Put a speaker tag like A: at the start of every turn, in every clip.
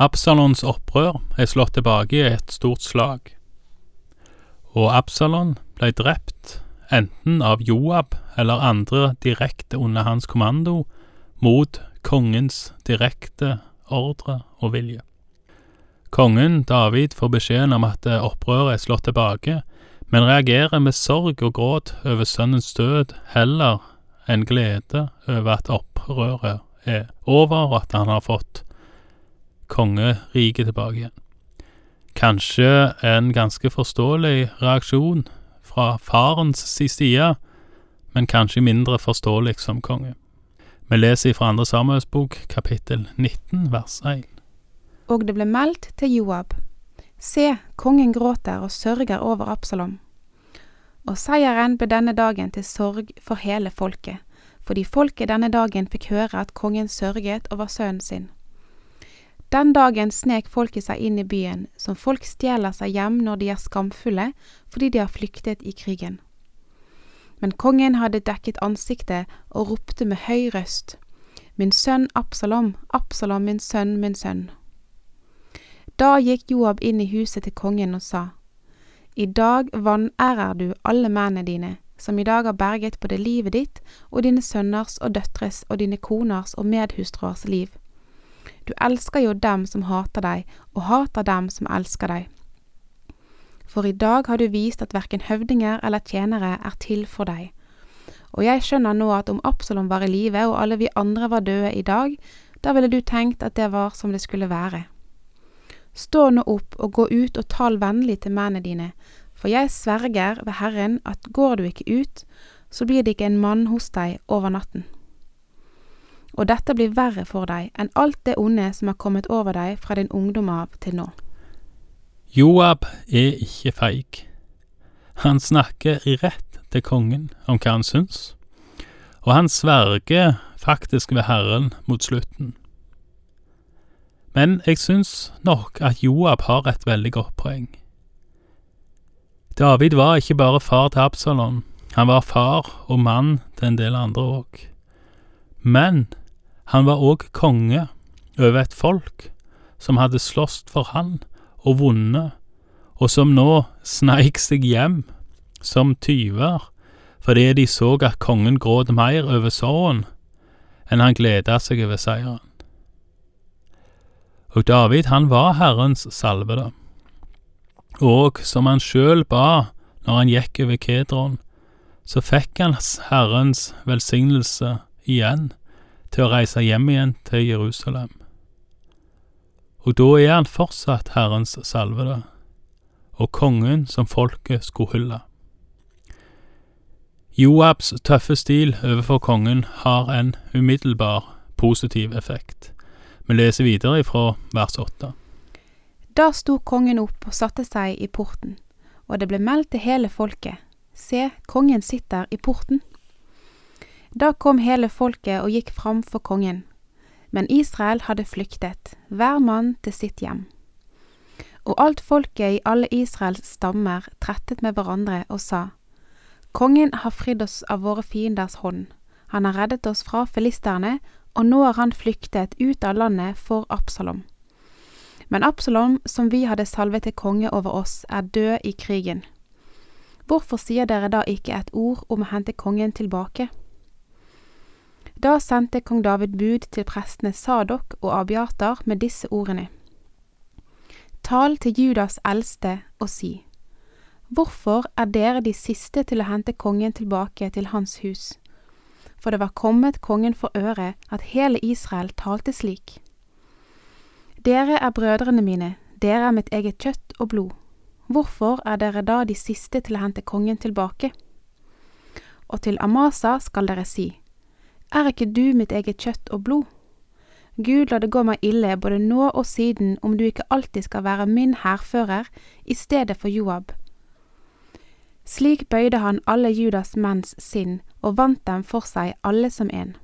A: Absalons opprør er slått tilbake i et stort slag, og Absalon ble drept enten av Joab eller andre direkte under hans kommando, mot kongens direkte ordre og vilje. Kongen, David, får beskjeden om at opprøret er slått tilbake, men reagerer med sorg og gråt over sønnens død heller enn glede over at opprøret er over, og at han har fått kongeriket tilbake igjen. Kanskje en ganske forståelig reaksjon fra farens si side, men kanskje mindre forståelig som konge. Vi leser fra andre Samuels bok, kapittel 19, vers 1.
B: Og det ble meldt til Joab. Se, kongen gråter og sørger over Absalom. Og seieren ble denne dagen til sorg for hele folket, fordi folket denne dagen fikk høre at kongen sørget over sønnen sin. Den dagen snek folket seg inn i byen, som folk stjeler seg hjem når de er skamfulle fordi de har flyktet i krigen. Men kongen hadde dekket ansiktet og ropte med høy røst, Min sønn Absalom, Absalom, min sønn, min sønn. Da gikk Joab inn i huset til kongen og sa, I dag vanærer du alle mennene dine, som i dag har berget både livet ditt og dine sønners og døtres og dine koners og medhustruers liv du elsker jo dem som hater deg, og hater dem som elsker deg. For i dag har du vist at verken høvdinger eller tjenere er til for deg. Og jeg skjønner nå at om Absalom var i live og alle vi andre var døde i dag, da ville du tenkt at det var som det skulle være. Stå nå opp og gå ut og tal vennlig til mennene dine, for jeg sverger ved Herren at går du ikke ut, så blir det ikke en mann hos deg over natten og dette blir verre for deg enn alt det onde som har kommet over deg fra din ungdom av til nå.
A: Joab er ikke feig. Han snakker rett til kongen om hva han syns, og han sverger faktisk ved Herren mot slutten. Men jeg syns nok at Joab har et veldig godt poeng. David var ikke bare far til Absalon, han var far og mann til en del andre òg. Men han var òg konge over et folk som hadde slåss for han og vunnet, og som nå sneik seg hjem som tyver fordi de så at kongen gråt mer over sorgen enn han gleda seg over seieren. Og David, han var Herrens salvede, og som han sjøl ba når han gikk over Kedron, så fikk han Herrens velsignelse igjen til å reise hjem igjen til Jerusalem. Og da er han fortsatt Herrens salvede, og kongen som folket skulle hylle. Joabs tøffe stil overfor kongen har en umiddelbar positiv effekt. Vi leser videre fra vers åtte.
B: Da sto kongen opp og satte seg i porten, og det ble meldt til hele folket, se, kongen sitter i porten. Da kom hele folket og gikk fram for kongen, men Israel hadde flyktet, hver mann til sitt hjem. Og alt folket i alle Israels stammer trettet med hverandre og sa, Kongen har fridd oss av våre fienders hånd, han har reddet oss fra filisterne, og nå har han flyktet ut av landet for Absalom. Men Absalom, som vi hadde salvet til konge over oss, er død i krigen. Hvorfor sier dere da ikke et ord om å hente kongen tilbake? Da sendte kong David bud til prestene Sadok og Abiatar med disse ordene. Tal til Judas eldste og si, Hvorfor er dere de siste til å hente kongen tilbake til hans hus? For det var kommet kongen for øre at hele Israel talte slik. Dere er brødrene mine, dere er mitt eget kjøtt og blod. Hvorfor er dere da de siste til å hente kongen tilbake? Og til Amasa skal dere si, er ikke du mitt eget kjøtt og blod? Gud, la det gå meg ille både nå og siden om du ikke alltid skal være min hærfører i stedet for Joab. Slik bøyde han alle Judas menns sinn og vant dem for seg alle som en.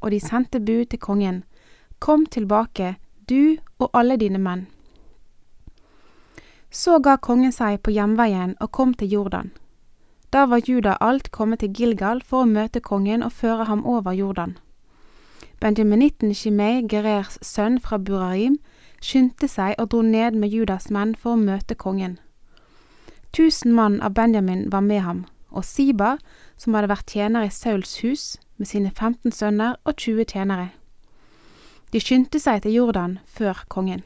B: Og de sendte bud til kongen, Kom tilbake, du og alle dine menn. Så ga kongen seg på hjemveien og kom til Jordan. Da var Juda alt kommet til Gilgal for å møte kongen og føre ham over Jordan. Benjaminitten Shimei, Gerers sønn fra Buraim, skyndte seg og dro ned med Judas menn for å møte kongen. Tusen mann av Benjamin var med ham, og Siba, som hadde vært tjener i Sauls hus, med sine 15 sønner og 20 tjenere. De skyndte seg til Jordan før kongen.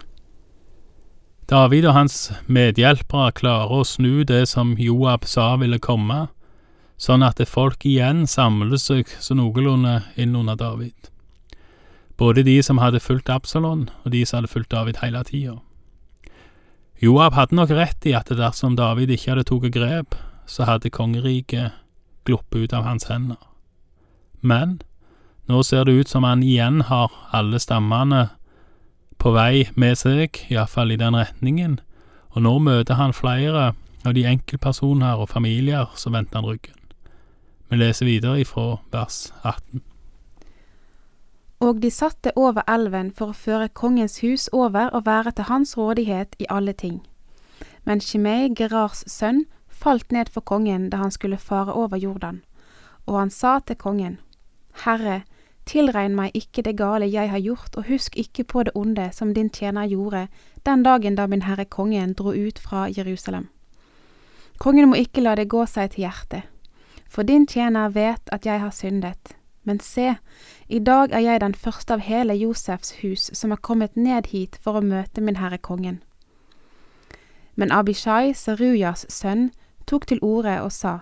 A: David og hans medhjelpere klarer å snu det som Joab sa ville komme, sånn at folk igjen samler seg så noenlunde inn under David. Både de som hadde fulgt Absalon, og de som hadde fulgt David hele tida. Joab hadde nok rett i at dersom David ikke hadde tatt grep, så hadde kongeriket gluppet ut av hans hender. Men nå ser det ut som han igjen har alle stammene på vei med seg, iallfall i den retningen, og nå møter han flere av de enkeltpersoner og familier som vendte han ryggen. Vi leser videre ifra vers 18.
B: Og de satte over elven for å føre kongens hus over og være til hans rådighet i alle ting. Men Shimei, Gerars sønn, falt ned for kongen da han skulle fare over Jordan, og han sa til kongen, Herre, tilregn meg ikke det gale jeg har gjort, og husk ikke på det onde som din tjener gjorde den dagen da min herre kongen dro ut fra Jerusalem. Kongen må ikke la det gå seg til hjertet, for din tjener vet at jeg har syndet. Men se, i dag er jeg den første av hele Josefs hus som er kommet ned hit for å møte min herre kongen. Men Abishai, Serujas sønn, tok til orde og sa,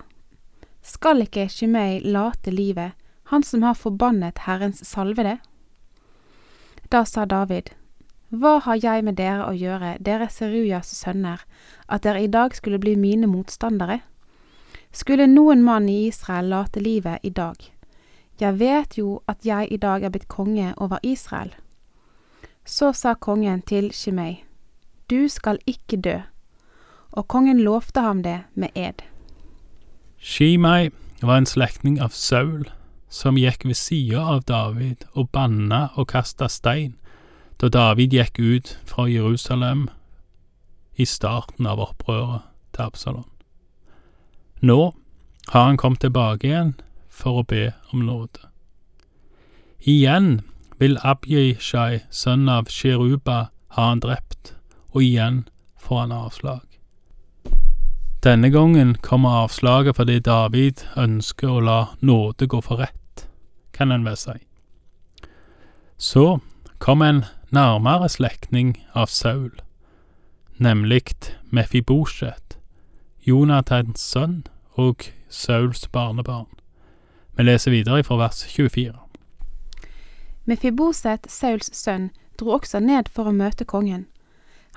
B: Skal ikke Shimei late livet, han som har forbannet Herrens salvede? Da sa David, Hva har jeg med dere å gjøre, dere Serujas sønner, at dere i dag skulle bli mine motstandere? Skulle noen mann i Israel late livet i dag? Jeg vet jo at jeg i dag er blitt konge over Israel. Så sa kongen til Shimei, Du skal ikke dø. Og kongen lovte ham det med ed.
A: Shimei var en slektning av Saul, som gikk ved sida av David og banna og kasta stein da David gikk ut fra Jerusalem i starten av opprøret til Absalon. Nå har han kommet tilbake igjen for å be om nåde. Igjen vil Abjishai, sønn av Sheruba, ha han drept, og igjen får han avslag. Denne gangen kommer avslaget fordi David ønsker å la nåde gå for rett, kan en vel si. Så kom en nærmere slektning av Saul, nemlig Mefibosjet, Jonathans sønn og Sauls barnebarn. Vi leser videre fra vers 24.
B: Mefiboset, Sauls sønn, dro også ned for å møte kongen.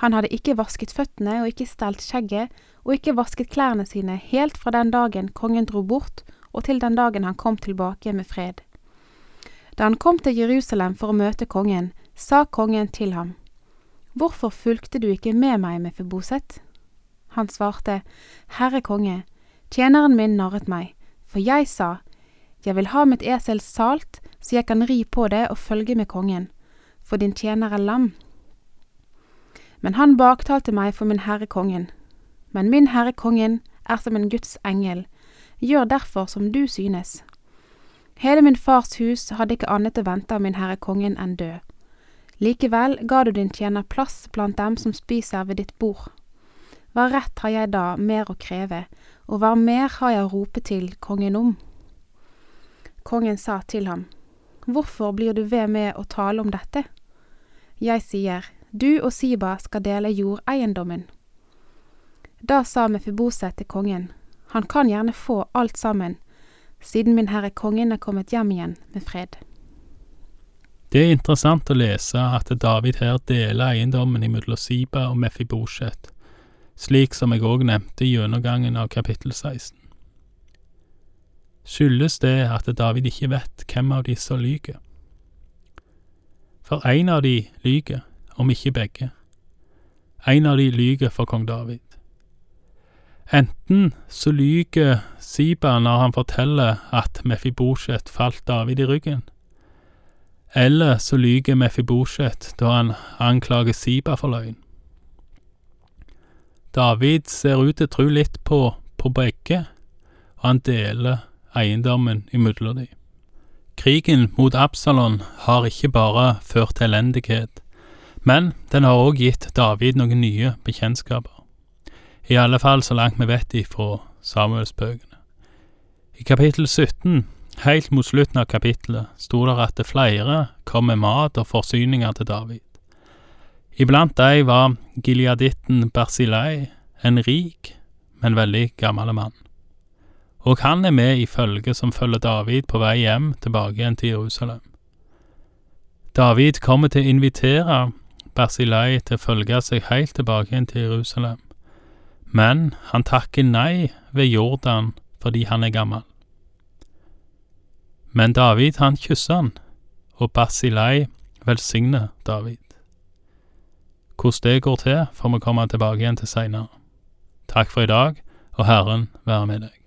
B: Han hadde ikke vasket føttene og ikke stelt skjegget og ikke vasket klærne sine helt fra den dagen kongen dro bort og til den dagen han kom tilbake med fred. Da han kom til Jerusalem for å møte kongen, sa kongen til ham, Hvorfor fulgte du ikke med meg, Mefiboset? Han svarte, Herre konge, tjeneren min narret meg, for jeg sa, Jeg vil ha mitt esel salt, så jeg kan ri på det og følge med kongen, for din tjener er lam. Men han baktalte meg for min herre kongen. Men min herre kongen er som en Guds engel, gjør derfor som du synes. Hele min fars hus hadde ikke annet å vente av min herre kongen enn død. Likevel ga du din tjener plass blant dem som spiser ved ditt bord. Hva rett har jeg da mer å kreve, og hva mer har jeg å rope til kongen om? Kongen sa til ham, Hvorfor blir du ved med å tale om dette? Jeg sier, Du og Siba skal dele jordeiendommen. Da sa Mefiboset til kongen, Han kan gjerne få alt sammen, siden min herre kongen er kommet hjem igjen med fred.
A: Det er interessant å lese at David her deler eiendommen mellom Siba og Mefibosjet, slik som jeg òg nevnte i gjennomgangen av kapittel 16. Skyldes det at David ikke vet hvem av disse lyver? For en av de lyger, om ikke begge. En av de lyger for kong David. Enten så lyger Siba når han forteller at Mefibosjet falt David i ryggen, eller så lyger Mefibosjet da han anklager Siba for løgn. David ser ut til å tro litt på, på begge, og han deler eiendommen imellom de. Krigen mot Absalon har ikke bare ført til elendighet, Men den har òg gitt David noen nye bekjentskaper. I alle fall så langt vi vet ifra Samuelsbøkene. I kapittel 17, helt mot slutten av kapittelet, sto det at det flere kom med mat og forsyninger til David. Iblant de var gileaditten Bersilei, en rik, men veldig gammel mann. Og han er med i følget som følger David på vei hjem tilbake igjen til Jerusalem. David kommer til å invitere Bersilei til å følge seg helt tilbake igjen til Jerusalem, men han takker nei ved Jordan fordi han er gammel. Men David, han kysser han, og Basilei velsigner David. Hvordan det går til, får vi komme tilbake igjen til seinere. Takk for i dag, og Herren være med deg.